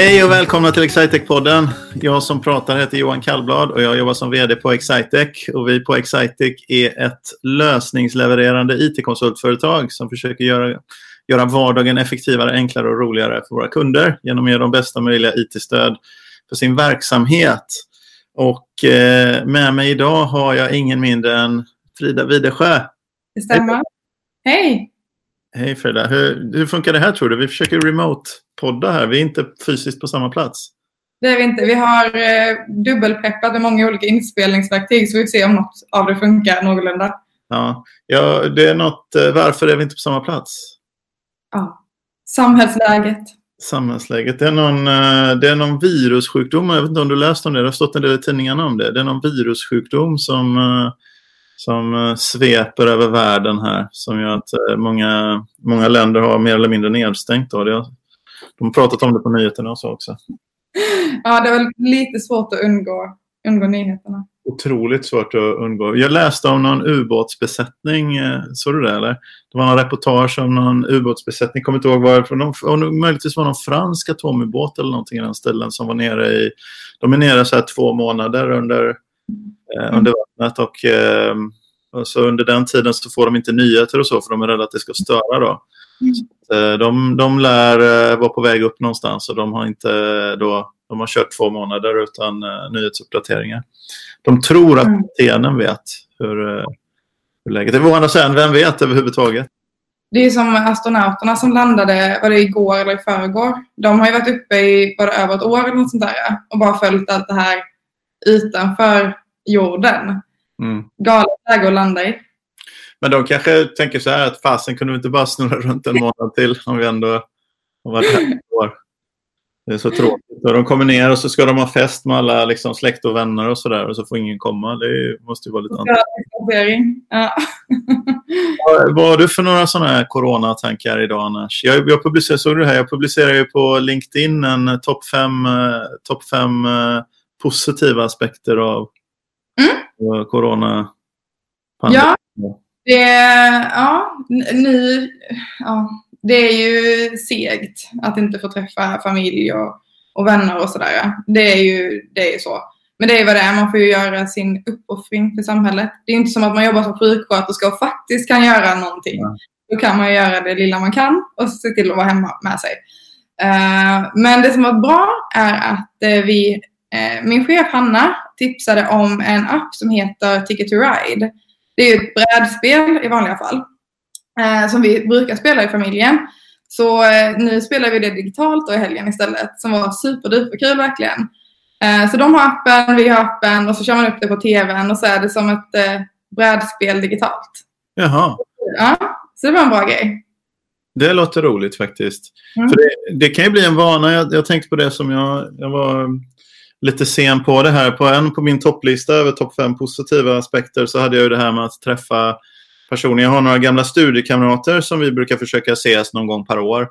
Hej och välkomna till Excitec-podden. Jag som pratar heter Johan Kallblad och jag jobbar som VD på Excitec. Och vi på Excitec är ett lösningslevererande IT-konsultföretag som försöker göra, göra vardagen effektivare, enklare och roligare för våra kunder genom att ge dem bästa möjliga IT-stöd för sin verksamhet. Och eh, med mig idag har jag ingen mindre än Frida Widesjö. Det stämmer. Hej! Hej Frida. Hur, hur funkar det här tror du? Vi försöker remote-podda här. Vi är inte fysiskt på samma plats. Det är vi inte. Vi har eh, dubbelpreppat många olika inspelningsverktyg så vi får se om något av det funkar någorlunda. Ja, ja det är något. Eh, varför är vi inte på samma plats? Ja. Samhällsläget. Samhällsläget. Det är, någon, eh, det är någon virussjukdom. Jag vet inte om du läst om det. Det har stått en del i tidningarna om det. Det är någon virussjukdom som eh, som eh, sveper över världen här. Som gör att eh, många, många länder har mer eller mindre nedstängt. Då. de har pratat om det på nyheterna och så också. Ja, det väl lite svårt att undgå, undgå nyheterna. Otroligt svårt att undgå. Jag läste om någon ubåtsbesättning. Eh, såg du det eller? Det var någon reportage om någon ubåtsbesättning. Kommer inte ihåg varför. Någon, möjligtvis var någon fransk atomubåt eller någonting i den ställen som var nere i. De är nere så här två månader under eh, under vattnet. Och, eh, och, så under den tiden så får de inte nyheter och så för de är rädda att det ska störa. Då. Mm. Så, eh, de, de lär eh, vara på väg upp någonstans och de har inte då, de har kört två månader utan eh, nyhetsuppdateringar. De tror att mm. kaptenen vet hur, eh, hur läget är. Å andra sidan, vem vet överhuvudtaget? Det är som astronauterna som landade, var det igår eller i förrgår? De har ju varit uppe i var över ett år eller något sånt där och bara följt allt det här utanför jorden. Mm. Galet läge att landa i. Men de kanske tänker så här att fasen kunde vi inte bara snurra runt en månad till om vi ändå har varit här ett år. Det är så tråkigt. Och de kommer ner och så ska de ha fest med alla liksom, släkt och vänner och sådär och så får ingen komma. Det måste ju vara lite annorlunda. Ja. Vad har du för några sådana här coronatankar idag annars? Jag, jag publicerar, såg du här? Jag publicerar ju på LinkedIn en topp fem, eh, top fem eh, positiva aspekter av mm. corona Ja, det, ja, nu, ja, det är ju segt att inte få träffa familj och, och vänner och sådär. Det är ju det är så. Men det är vad det är, man får ju göra sin uppoffring för samhället. Det är inte som att man jobbar som sjuksköterska och faktiskt kan göra någonting. Ja. Då kan man göra det lilla man kan och se till att vara hemma med sig. Uh, men det som var bra är att uh, vi Eh, min chef Hanna tipsade om en app som heter Ticket to Ride. Det är ett brädspel i vanliga fall eh, som vi brukar spela i familjen. Så eh, nu spelar vi det digitalt och i helgen istället som var superduperkul verkligen. Så de har appen, vi har appen och så kör man upp det på tvn och så är det som ett brädspel digitalt. Jaha. Ja, så det var en bra grej. Det låter roligt faktiskt. Mm. För det, det, kan ju bli en vana. Jag, jag tänkte på det som jag, jag var lite sen på det här. På en på min topplista över topp fem positiva aspekter så hade jag ju det här med att träffa personer. Jag har några gamla studiekamrater som vi brukar försöka ses någon gång per år.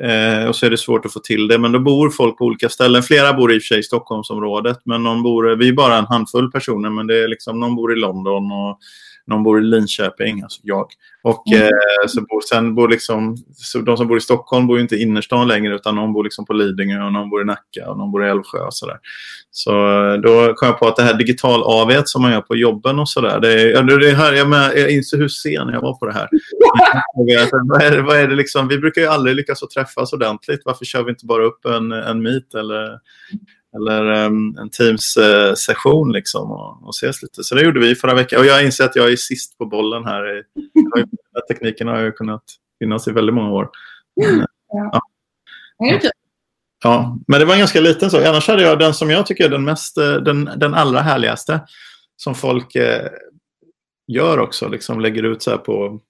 Eh, och så är det svårt att få till det. Men då bor folk på olika ställen. Flera bor i och för sig i Stockholmsområdet. Men någon bor, vi är bara en handfull personer. Men det är liksom, någon bor i London och någon bor i Linköping, alltså jag. Och mm. eh, så bor, sen bor liksom, så de som bor i Stockholm bor ju inte i innerstan längre utan någon bor liksom på Lidingö och någon bor i Nacka och någon bor i Älvsjö och sådär. Så eh, då kom jag på att det här digital AV som man gör på jobben och sådär. Det, det här, jag, med, jag inser hur sen jag var på det här. vad, är, vad är det liksom, vi brukar ju aldrig lyckas att träffas ordentligt. Varför kör vi inte bara upp en, en meet eller eller um, en Teams-session liksom och, och ses lite. Så det gjorde vi förra veckan. Och jag inser att jag är sist på bollen här. tekniken har ju kunnat finnas i väldigt många år. Men, ja. Ja. ja. men det var en ganska liten sak. Annars hade jag den som jag tycker är den, mest, eh, den, den allra härligaste. Som folk eh, gör också, liksom lägger ut så här på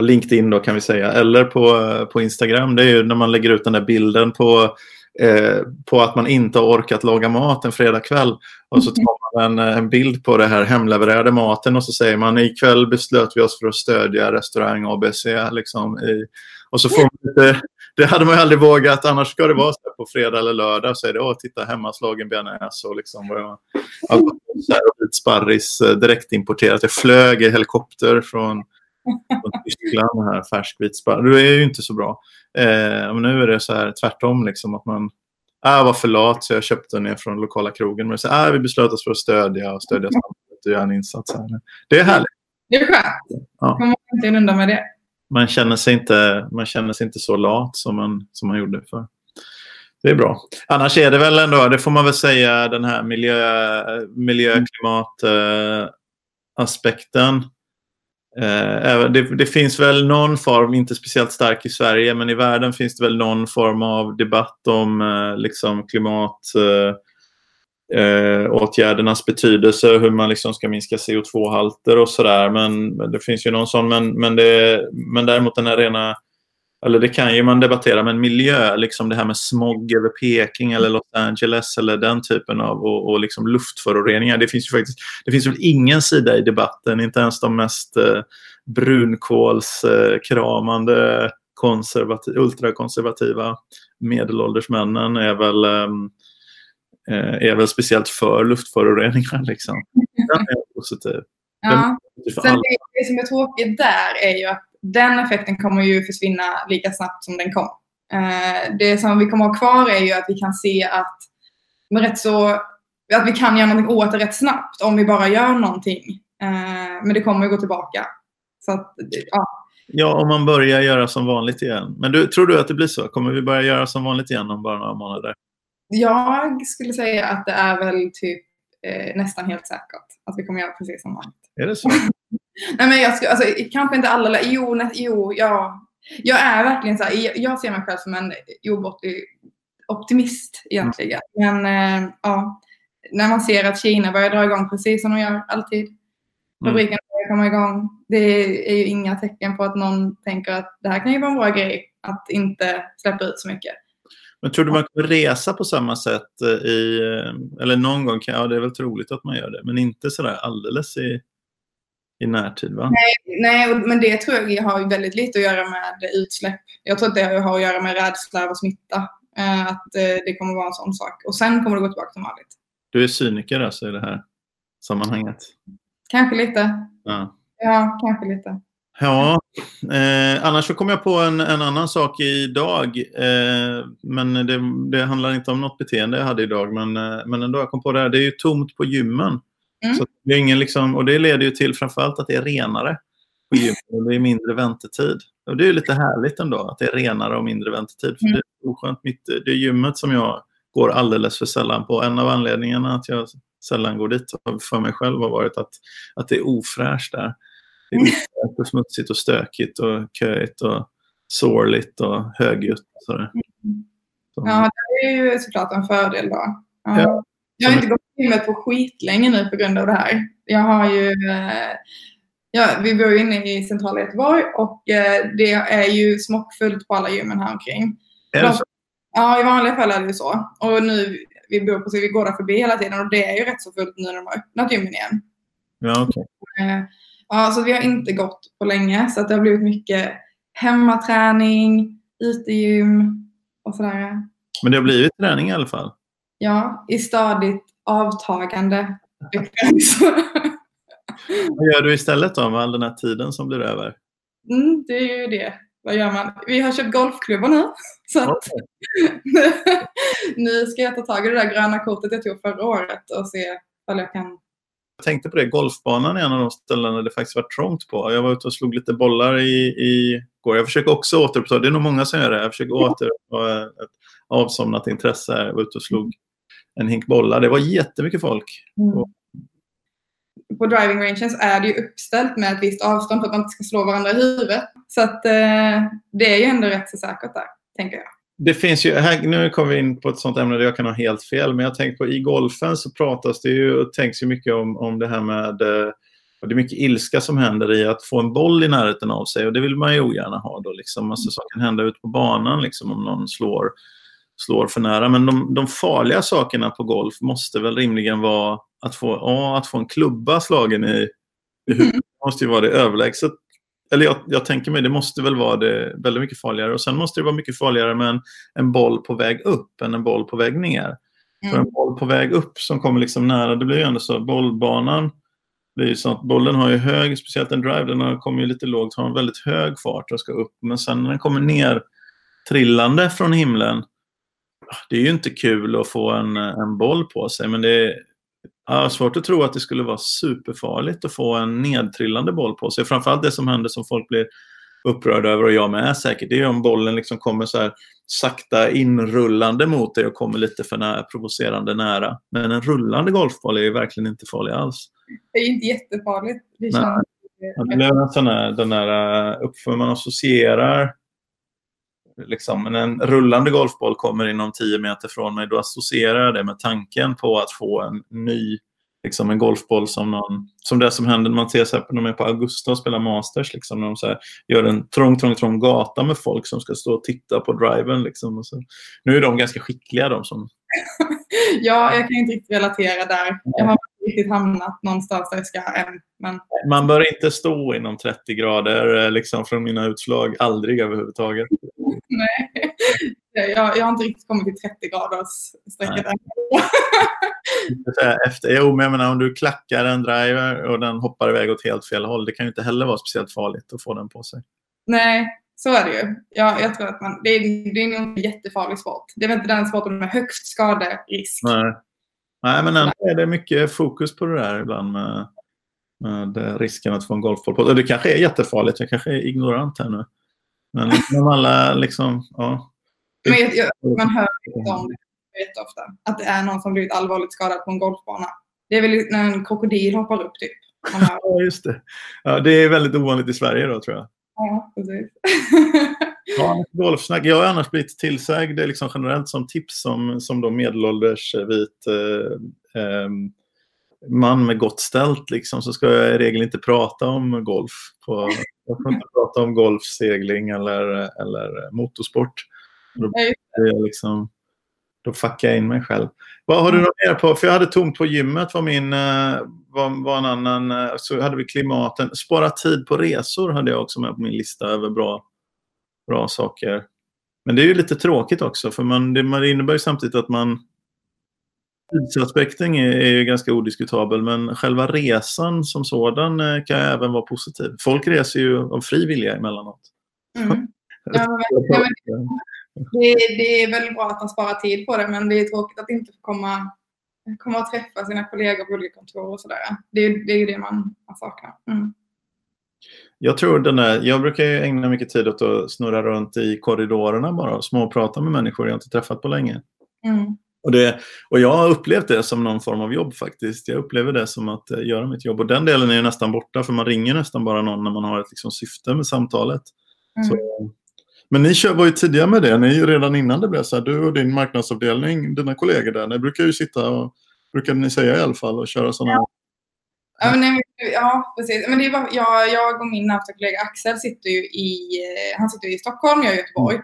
LinkedIn då kan vi säga. Eller på, eh, på Instagram. Det är ju när man lägger ut den där bilden på Eh, på att man inte har orkat laga mat en fredagkväll. Och så tar man en, eh, en bild på det här hemlevererade maten och så säger man ikväll beslöt vi oss för att stödja restaurang ABC. Liksom, i, och så får man lite, det hade man ju aldrig vågat, annars ska det vara så på fredag eller lördag så är det, åh titta hemmaslagen bearnaise och liksom vad jag, sparris eh, direktimporterat. Jag flög i helikopter från, från Tyskland här, färskvit sparris. Det är ju inte så bra. Eh, men nu är det så här tvärtom, liksom, att man, jag var för lat så jag köpte den ner från lokala krogen. Men så, ah, vi beslöt oss för att stödja och stödja samhället och göra en insats. Här. Det är härligt. Det är skönt. Ja. Man inte undan med det. Man känner, sig inte, man känner sig inte så lat som man, som man gjorde för. Det är bra. Annars är det väl ändå, det får man väl säga, den här miljö, miljö klimat eh, aspekten Eh, Eh, det, det, finns väl någon form, inte speciellt stark i Sverige, men i världen finns det väl någon form av debatt om eh, liksom klimatåtgärdernas eh, eh betydelse, hur man liksom ska minska CO2-halter och sådär. Men det finns ju någon sån, men, men, det, men däremot den här rena eller det kan ju man debattera, men miljö, liksom det här med smog över Peking eller Los Angeles eller den typen av och, och liksom luftföroreningar. Det finns ju faktiskt, det finns väl ingen sida i debatten, inte ens de mest eh, brunkolskramande eh, konservativ, ultrakonservativa medelålders männen är väl, ehm, eh, är väl speciellt för luftföroreningar. Liksom. Den är positiv. Ja. Sen det, det som är tråkigt där är ju att den effekten kommer ju försvinna lika snabbt som den kom. Eh, det som vi kommer ha kvar är ju att vi kan se att, med rätt så, att vi kan göra någonting åt det rätt snabbt om vi bara gör någonting. Eh, men det kommer ju gå tillbaka. Så att, ja. ja, om man börjar göra som vanligt igen. Men du, tror du att det blir så? Kommer vi börja göra som vanligt igen om bara några månader? Jag skulle säga att det är väl typ eh, nästan helt säkert att vi kommer göra precis som vanligt. Är det så? Nej, men jag skulle, alltså, kanske inte alla. Jo, nej, jo, ja. Jag är verkligen så här, jag ser mig själv som en obortlig optimist egentligen. Men äh, ja, när man ser att Kina börjar dra igång precis som de gör alltid. Mm. Fabriken börjar komma igång. Det är ju inga tecken på att någon tänker att det här kan ju vara en bra grej att inte släppa ut så mycket. Men tror du man kommer resa på samma sätt eh, i, eh, eller någon gång, ja det är väl troligt att man gör det, men inte sådär alldeles i i närtid va? Nej, nej, men det tror jag har väldigt lite att göra med utsläpp. Jag tror att det har att göra med rädsla och smitta. Eh, att eh, det kommer vara en sån sak. Och sen kommer det gå tillbaka till vanligt. Du är cyniker alltså i det här sammanhanget? Kanske lite. Ja, ja kanske lite. Ja, eh, annars så kom jag på en, en annan sak idag. Eh, men det, det, handlar inte om något beteende jag hade idag. Men, eh, men ändå, jag kom på det här. Det är ju tomt på gymmen. Mm. Så det är ingen liksom, och det leder ju till framförallt att det är renare på gymmet det är mindre väntetid. Och det är lite härligt ändå att det är renare och mindre väntetid. För mm. Det är oskönt. Mitt, det är gymmet som jag går alldeles för sällan på. En av anledningarna att jag sällan går dit för mig själv har varit att, att det är ofräscht där. Det är ofräscht och smutsigt och stökigt och köigt och sårligt och högljutt. Och mm. Ja, det är ju såklart en fördel då. Ja. Ja. Jag har inte gått till gymmet på skitlänge nu på grund av det här. Jag har ju, eh, ja, vi bor ju inne i centrala Göteborg och eh, det är ju smockfullt på alla gymmen här omkring. Är det så? Ja, i vanliga fall är det ju så. Och nu, vi bor på så vi går där förbi hela tiden och det är ju rätt så fullt nu när de har öppnat gymmen igen. Ja. Okay. Eh, ja, så vi har inte gått på länge så att det har blivit mycket hemmaträning, utegym och sådär. Men det har blivit träning i alla fall? Ja, i stadigt avtagande Vad gör du istället då med all den här tiden som blir över? Mm, det är ju det. Vad gör man? Vi har köpt golfklubbor nu. Så att, nu ska jag ta tag i det där gröna kortet jag tog förra året och se om jag kan jag tänkte på det, golfbanan är en av de ställen där det faktiskt var trångt på. Jag var ute och slog lite bollar i, i går. Jag försöker också återuppta, det är nog många som gör det, jag försöker återuppta ett avsomnat intresse. Jag var ute och slog en hink bollar. Det var jättemycket folk. Mm. På driving rangen är det ju uppställt med ett visst avstånd för att man inte ska slå varandra i huvudet. Så att eh, det är ju ändå rätt så säkert där, tänker jag. Det finns ju, här, nu kommer vi in på ett sånt ämne där jag kan ha helt fel, men jag tänker på i golfen så pratas det ju och tänks ju mycket om, om det här med eh, och det är mycket ilska som händer i att få en boll i närheten av sig och det vill man ju ogärna ha. Då, liksom. alltså, så kan hända ute på banan liksom, om någon slår slår för nära. Men de, de, farliga sakerna på golf måste väl rimligen vara att få, ja, att få en klubba slagen i, i huvudet. Mm. Det måste ju vara det överlägset. Eller jag, jag, tänker mig, det måste väl vara det väldigt mycket farligare. Och sen måste det vara mycket farligare med en, en boll på väg upp än en boll på väg ner. Mm. För en boll på väg upp som kommer liksom nära, det blir ju ändå så, bollbanan blir ju så att bollen har ju hög, speciellt en drive, den kommer ju lite lågt, har en väldigt hög fart och ska upp. Men sen när den kommer ner trillande från himlen det är ju inte kul att få en, en boll på sig, men det är ja, svårt att tro att det skulle vara superfarligt att få en nedtrillande boll på sig. Framförallt det som händer som folk blir upprörda över och jag med säkert, det är om bollen liksom kommer så här sakta inrullande mot dig och kommer lite för nära, provocerande nära. Men en rullande golfboll är ju verkligen inte farlig alls. Det är inte jättefarligt. Det känns... Ja, det är en sån här, den där uppför man associerar liksom, men en rullande golfboll kommer inom 10 meter från mig, då associerar jag det med tanken på att få en ny liksom en golfboll som, någon, som det som händer när man ser sig när man är på Augusta och spelar Masters. Liksom, när de så här, gör en trång, trång, trång gata med folk som ska stå och titta på driven. Liksom, och så. Nu är de ganska skickliga de som... ja, jag kan inte riktigt relatera där. Jag har riktigt hamnat någonstans där jag ska än. Men... Man bör inte stå inom 30 grader eh, liksom, från mina utslag. Aldrig överhuvudtaget. Nej, jag, jag har inte riktigt kommit till 30 graders strecket än. Efter, jo, men jag menar om du klackar en driver och den hoppar iväg åt helt fel håll. Det kan ju inte heller vara speciellt farligt att få den på sig. Nej, så är det ju. Ja, jag tror att man, det, är, det är nog en jättefarlig sport. Det är väl inte den sporten med högst skaderisk. Nej. Nej, men ändå är det mycket fokus på det där ibland med, med risken att få en golfboll på. Det kanske är jättefarligt. Jag kanske är ignorant här nu. Men om alla liksom, ja. Men jag, man hör om det jätteofta. Att det är någon som blivit allvarligt skadad på en golfbana. Det är väl när en krokodil hoppar upp typ. ja, just det. Ja, det är väldigt ovanligt i Sverige då tror jag. Ja, precis. ja, golfsnack. Jag har annars blivit tillsagd liksom generellt som tips som, som då medelålders vit eh, eh, man med gott ställt liksom, så ska jag i regel inte prata om golf. På, jag får inte prata om golf, segling eller, eller motorsport. Då, jag liksom, då fuckar jag in mig själv. Vad har du något mer på? För jag hade tomt på gymmet var min, eh, var, var en annan, eh, så hade vi klimaten. Spara tid på resor hade jag också med på min lista över bra, bra saker. Men det är ju lite tråkigt också för man, det, man innebär ju samtidigt att man Tidsaspekten är, är ju ganska odiskutabel men själva resan som sådan eh, kan även vara positiv. Folk reser ju av fri vilja emellanåt. Mm. Ja, men, det, det, är väldigt bra att man sparar tid på det men det är tråkigt att inte få komma, komma och träffa sina kollegor på olika kontor och sådär. Det, det är ju det man, man saknar. Mm. Jag tror den där, jag brukar ägna mycket tid åt att snurra runt i korridorerna bara och småprata med människor jag inte träffat på länge. Mm. Och, det, och jag har upplevt det som någon form av jobb faktiskt. Jag upplever det som att uh, göra mitt jobb. Och den delen är ju nästan borta för man ringer nästan bara någon när man har ett liksom, syfte med samtalet. Mm. Så, men ni var ju tidiga med det. Ni redan innan det blev så här, du och din marknadsavdelning, dina kollegor där, ni brukar ju sitta och, brukade ni säga i alla fall, och köra sådana ja. Ja, men, ja, precis. Men det är bara, jag, jag och min närmsta kollega Axel sitter ju i, eh, han sitter i Stockholm, jag i Göteborg.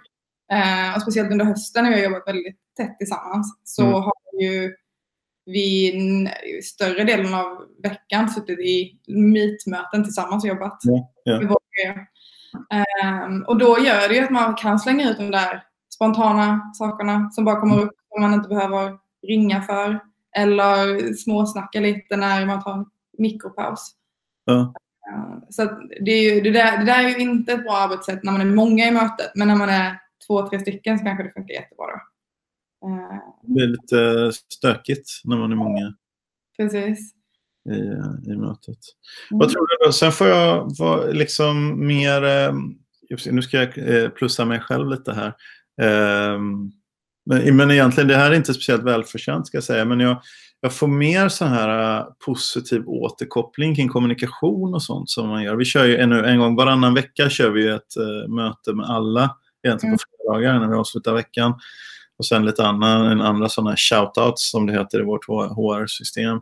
Mm. Eh, och speciellt under hösten när vi har jobbat väldigt tätt tillsammans så mm. har ju vi större delen av veckan suttit i meetmöten tillsammans och jobbat. Ja, ja. Um, och då gör det ju att man kan slänga ut de där spontana sakerna som bara kommer upp som man inte behöver ringa för. Eller småsnacka lite när man tar en mikropaus. Ja. Uh, så det, är ju, det, där, det där är ju inte ett bra arbetssätt när man är många i mötet. Men när man är två, tre stycken så kanske det funkar jättebra. Då. Uh, det är lite stökigt när man är många. Precis i, i mötet. Mm. Vad tror du då? Sen får jag vara liksom mer... Eh, nu ska jag eh, plussa mig själv lite här. Eh, men, men egentligen, det här är inte speciellt välförtjänt ska jag säga. Men jag, jag får mer så här uh, positiv återkoppling kring kommunikation och sånt som man gör. Vi kör ju en, en gång varannan vecka kör vi ett uh, möte med alla egentligen mm. på fredagar när vi avslutar veckan. Och sen lite annan, en andra sådana shoutouts som det heter i vårt HR-system.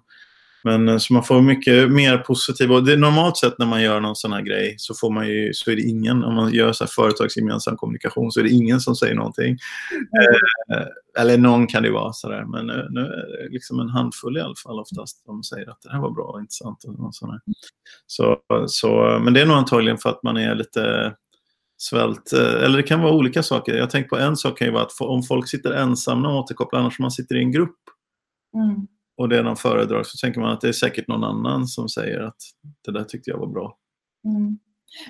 Men eh, så man får mycket mer positiv. Och det, normalt sett när man gör någon sån här grej så, får man ju, så är det ingen, om man gör så här företagsgemensam kommunikation så är det ingen som säger någonting. Mm. Eh, eller någon kan det vara sådär, men nu, nu, är det liksom en handfull i alla fall oftast som säger att det här var bra och intressant. Och sådär. Så, så, men det är nog antagligen för att man är lite svält. Eh, eller det kan vara olika saker. Jag tänker på en sak kan ju vara att om folk sitter ensamma och återkopplar, annars man sitter i en grupp. Mm och det är någon föredrar så tänker man att det är säkert någon annan som säger att det där tyckte jag var bra. Mm.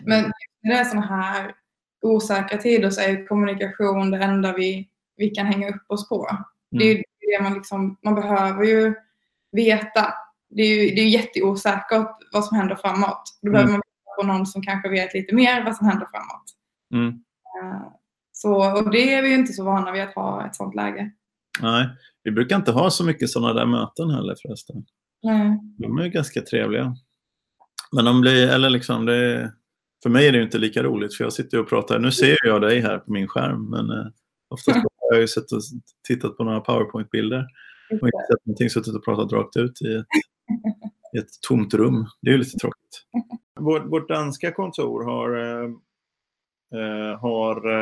Men när det är sådana här osäkra tider så är kommunikation det enda vi vi kan hänga upp oss på. Mm. Det är det man liksom, man behöver ju veta. Det är ju det är jätteosäkert vad som händer framåt. Då behöver mm. man veta på någon som kanske vet lite mer vad som händer framåt. Mm. Uh, så, och det är vi ju inte så vana vid att ha ett sånt läge. Nej, vi brukar inte ha så mycket sådana där möten heller förresten. Nej. De är ganska trevliga. Men de blir, eller liksom det, för mig är det inte lika roligt för jag sitter och pratar, nu ser jag dig här på min skärm men eh, oftast har jag ju sett och tittat på några powerpoint-bilder och inte sett någonting, suttit och pratat rakt ut i ett, i ett tomt rum. Det är ju lite tråkigt. Vårt, vårt danska kontor har, eh, eh har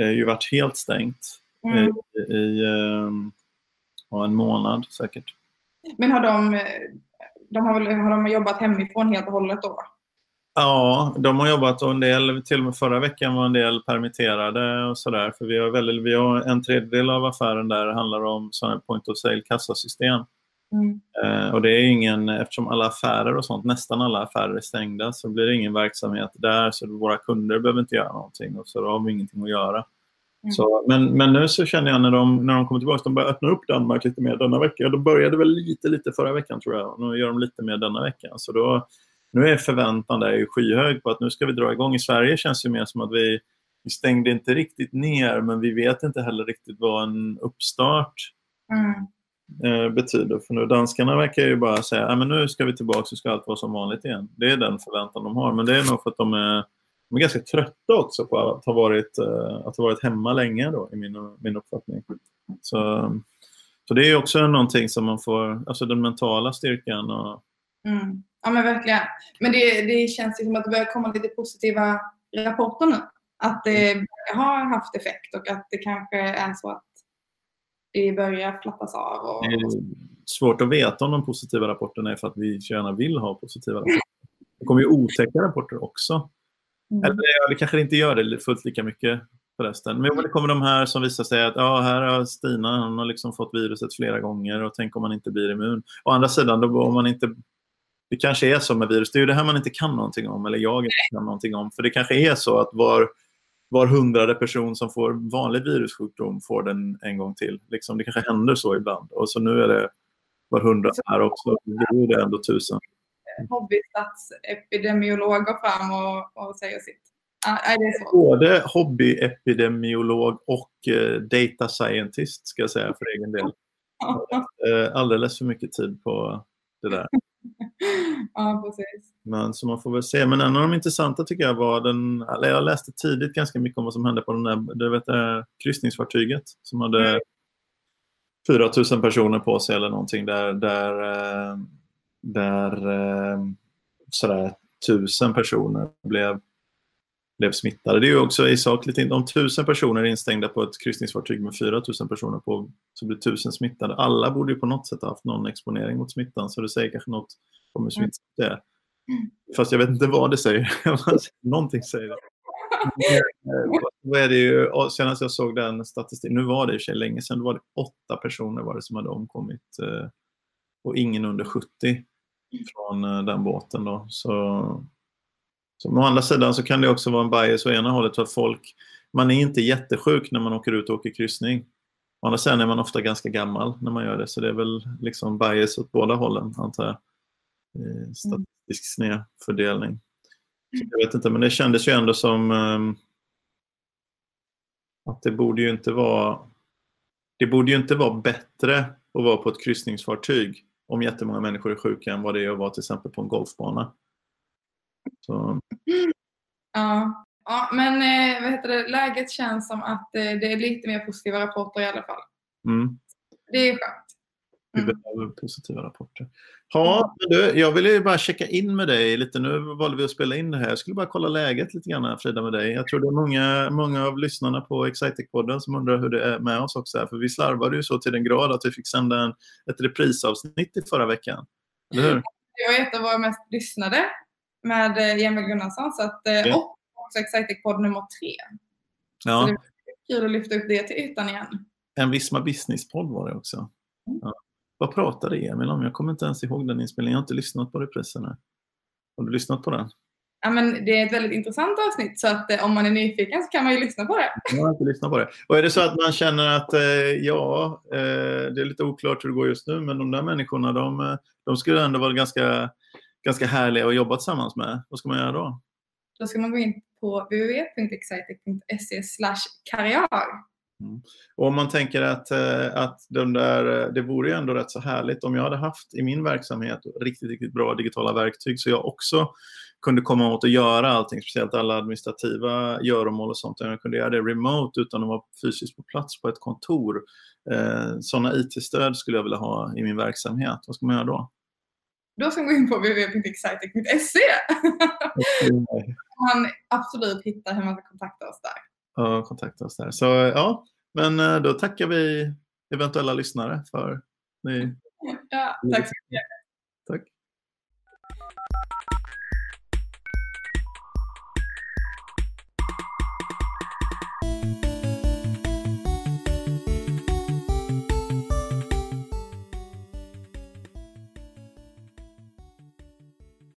eh, ju varit helt stängt mm. i, i eh, en månad säkert. Men har de, de har, väl, har de jobbat hemifrån helt och hållet då? Ja, de har jobbat och en del, till och med förra veckan var en del permitterade och sådär. För vi har, väldigt, vi har en tredjedel av affären där handlar om sådana point of sale kassasystem. Mm. Eh, och det är ingen, eftersom alla affärer och sånt, nästan alla affärer är stängda så blir det ingen verksamhet där så våra kunder behöver inte göra någonting och så då har vi ingenting att göra. Mm. Så, men, men nu så känner jag när de, när de kommer tillbaka, de börjar öppna upp Danmark lite mer denna vecka. De började väl lite, lite förra veckan tror jag. Nu gör de lite mer denna vecka. Så då, nu är förväntan där skyhög på att nu ska vi dra igång. I Sverige känns det mer som att vi, vi stängde inte riktigt ner men vi vet inte heller riktigt vad en uppstart mm. eh, betyder. För nu danskarna verkar ju bara säga att nu ska vi tillbaka så ska allt vara som vanligt igen. Det är den förväntan de har. Men det är nog för att de är de är ganska trötta också på att ha varit, uh, att ha varit hemma länge då, i min, min uppfattning. Så, så det är också någonting som man får, alltså den mentala styrkan. Och... Mm. Ja men verkligen. Men det, det känns som att det börjar komma lite positiva rapporter nu. Att det har haft effekt och att det kanske är så att det börjar plattas av. Och... Det är svårt att veta om de positiva rapporterna är för att vi gärna vill ha positiva rapporter. Det kommer ju otäcka rapporter också. Mm. Eller det kanske inte gör det fullt lika mycket förresten. Men det kommer de här som visar sig att ja, här har Stina han har liksom fått viruset flera gånger och tänk om man inte blir immun. Å andra sidan, då, om man inte, det kanske är så med virus. Det är ju det här man inte kan någonting om, eller jag inte kan någonting om. För det kanske är så att var, var hundrade person som får vanlig virussjukdom får den en gång till. Liksom, det kanske händer så ibland. Och så nu är det var hundra här också. Då är det ändå tusen hobbystatsepidemiolog går fram och, och säger sitt. är det så? Både hobbyepidemiolog och uh, data scientist ska jag säga för egen del. uh, alldeles för mycket tid på det där. ja, precis. Men så man får väl se. Men en av de intressanta tycker jag var den, eller jag läste tidigt ganska mycket om vad som hände på den där, du vet, kryssningsfartyget som hade mm. 4 000 personer på sig eller någonting där, där uh, där eh, sådär tusen personer blev, blev smittade. Det är ju också i sak lite, om tusen personer är instängda på ett kryssningsfartyg med 4000 personer på så blir tusen smittade. Alla borde ju på något sätt ha haft någon exponering mot smittan så det säger kanske något om hur smittsamt det är. Fast jag vet inte vad det säger. Någonting säger det. Vad är det ju, senast jag såg den statistiken, nu var det i och för sig länge sedan, då var det åtta personer var det som hade omkommit eh, och ingen under 70 från eh, den båten. Då. Så, så å andra sidan så kan det också vara en bias å ena hållet för att folk, man är inte jättesjuk när man åker ut och åker kryssning. Å andra sidan är man ofta ganska gammal när man gör det så det är väl liksom bias åt båda hållen antar jag. Statistisk snedfördelning. Så jag vet inte men det kändes ju ändå som um, att det borde ju inte vara det borde ju inte vara bättre att vara på ett kryssningsfartyg om jättemånga människor är sjuka än vad det är att vara till exempel på en golfbana. Så. Ja. ja, men eh, vad heter det? läget känns som att eh, det är lite mer positiva rapporter i alla fall. Mm. Det är skönt. Vi mm. behöver positiva rapporter. Ja, du, jag ville bara checka in med dig lite. Nu valde vi att spela in det här. Jag skulle bara kolla läget lite grann Frida med dig. Jag tror det är många, många av lyssnarna på Excitec-podden som undrar hur det är med oss också. Här. För vi slarvade ju så till den grad att vi fick sända en, ett reprisavsnitt i förra veckan. Eller hur? Det var ett av våra mest lyssnade med eh, Emil Gunnarsson. Så att, ja. Och också Excitec-podd nummer tre. Ja. Så det är kul att lyfta upp det till ytan igen. En Visma Business-podd var det också. Mm. Ja. Vad pratade Emil om? Jag kommer inte ens ihåg den inspelningen. Jag har inte lyssnat på reprisen. Har du lyssnat på den? ja, men det är ett väldigt intressant avsnitt så att eh, om man är nyfiken så kan man ju lyssna på det. Jag har inte lyssnat på det. Och är det så att man känner att eh, ja, eh, det är lite oklart hur det går just nu men de där människorna de, eh, de skulle ändå vara ganska, ganska härliga att jobba tillsammans med. Vad ska man göra då? Då ska man gå in på www.excitec.se karriär. Mm. Och om man tänker att, eh, att de där, det vore ju ändå rätt så härligt om jag hade haft i min verksamhet riktigt, riktigt bra digitala verktyg så jag också kunde komma åt att göra allting, speciellt alla administrativa göromål och sånt. Jag kunde göra det remote utan att vara fysiskt på plats på ett kontor. Eh, sådana IT-stöd skulle jag vilja ha i min verksamhet. Vad ska man göra då? Då ska man gå in på www.excitec.se. man absolut hitta hur man ska kontakta oss där. Ja, kontakta oss där. Så ja, men eh, då tackar vi eventuella lyssnare för ni. Ja, tack så mycket.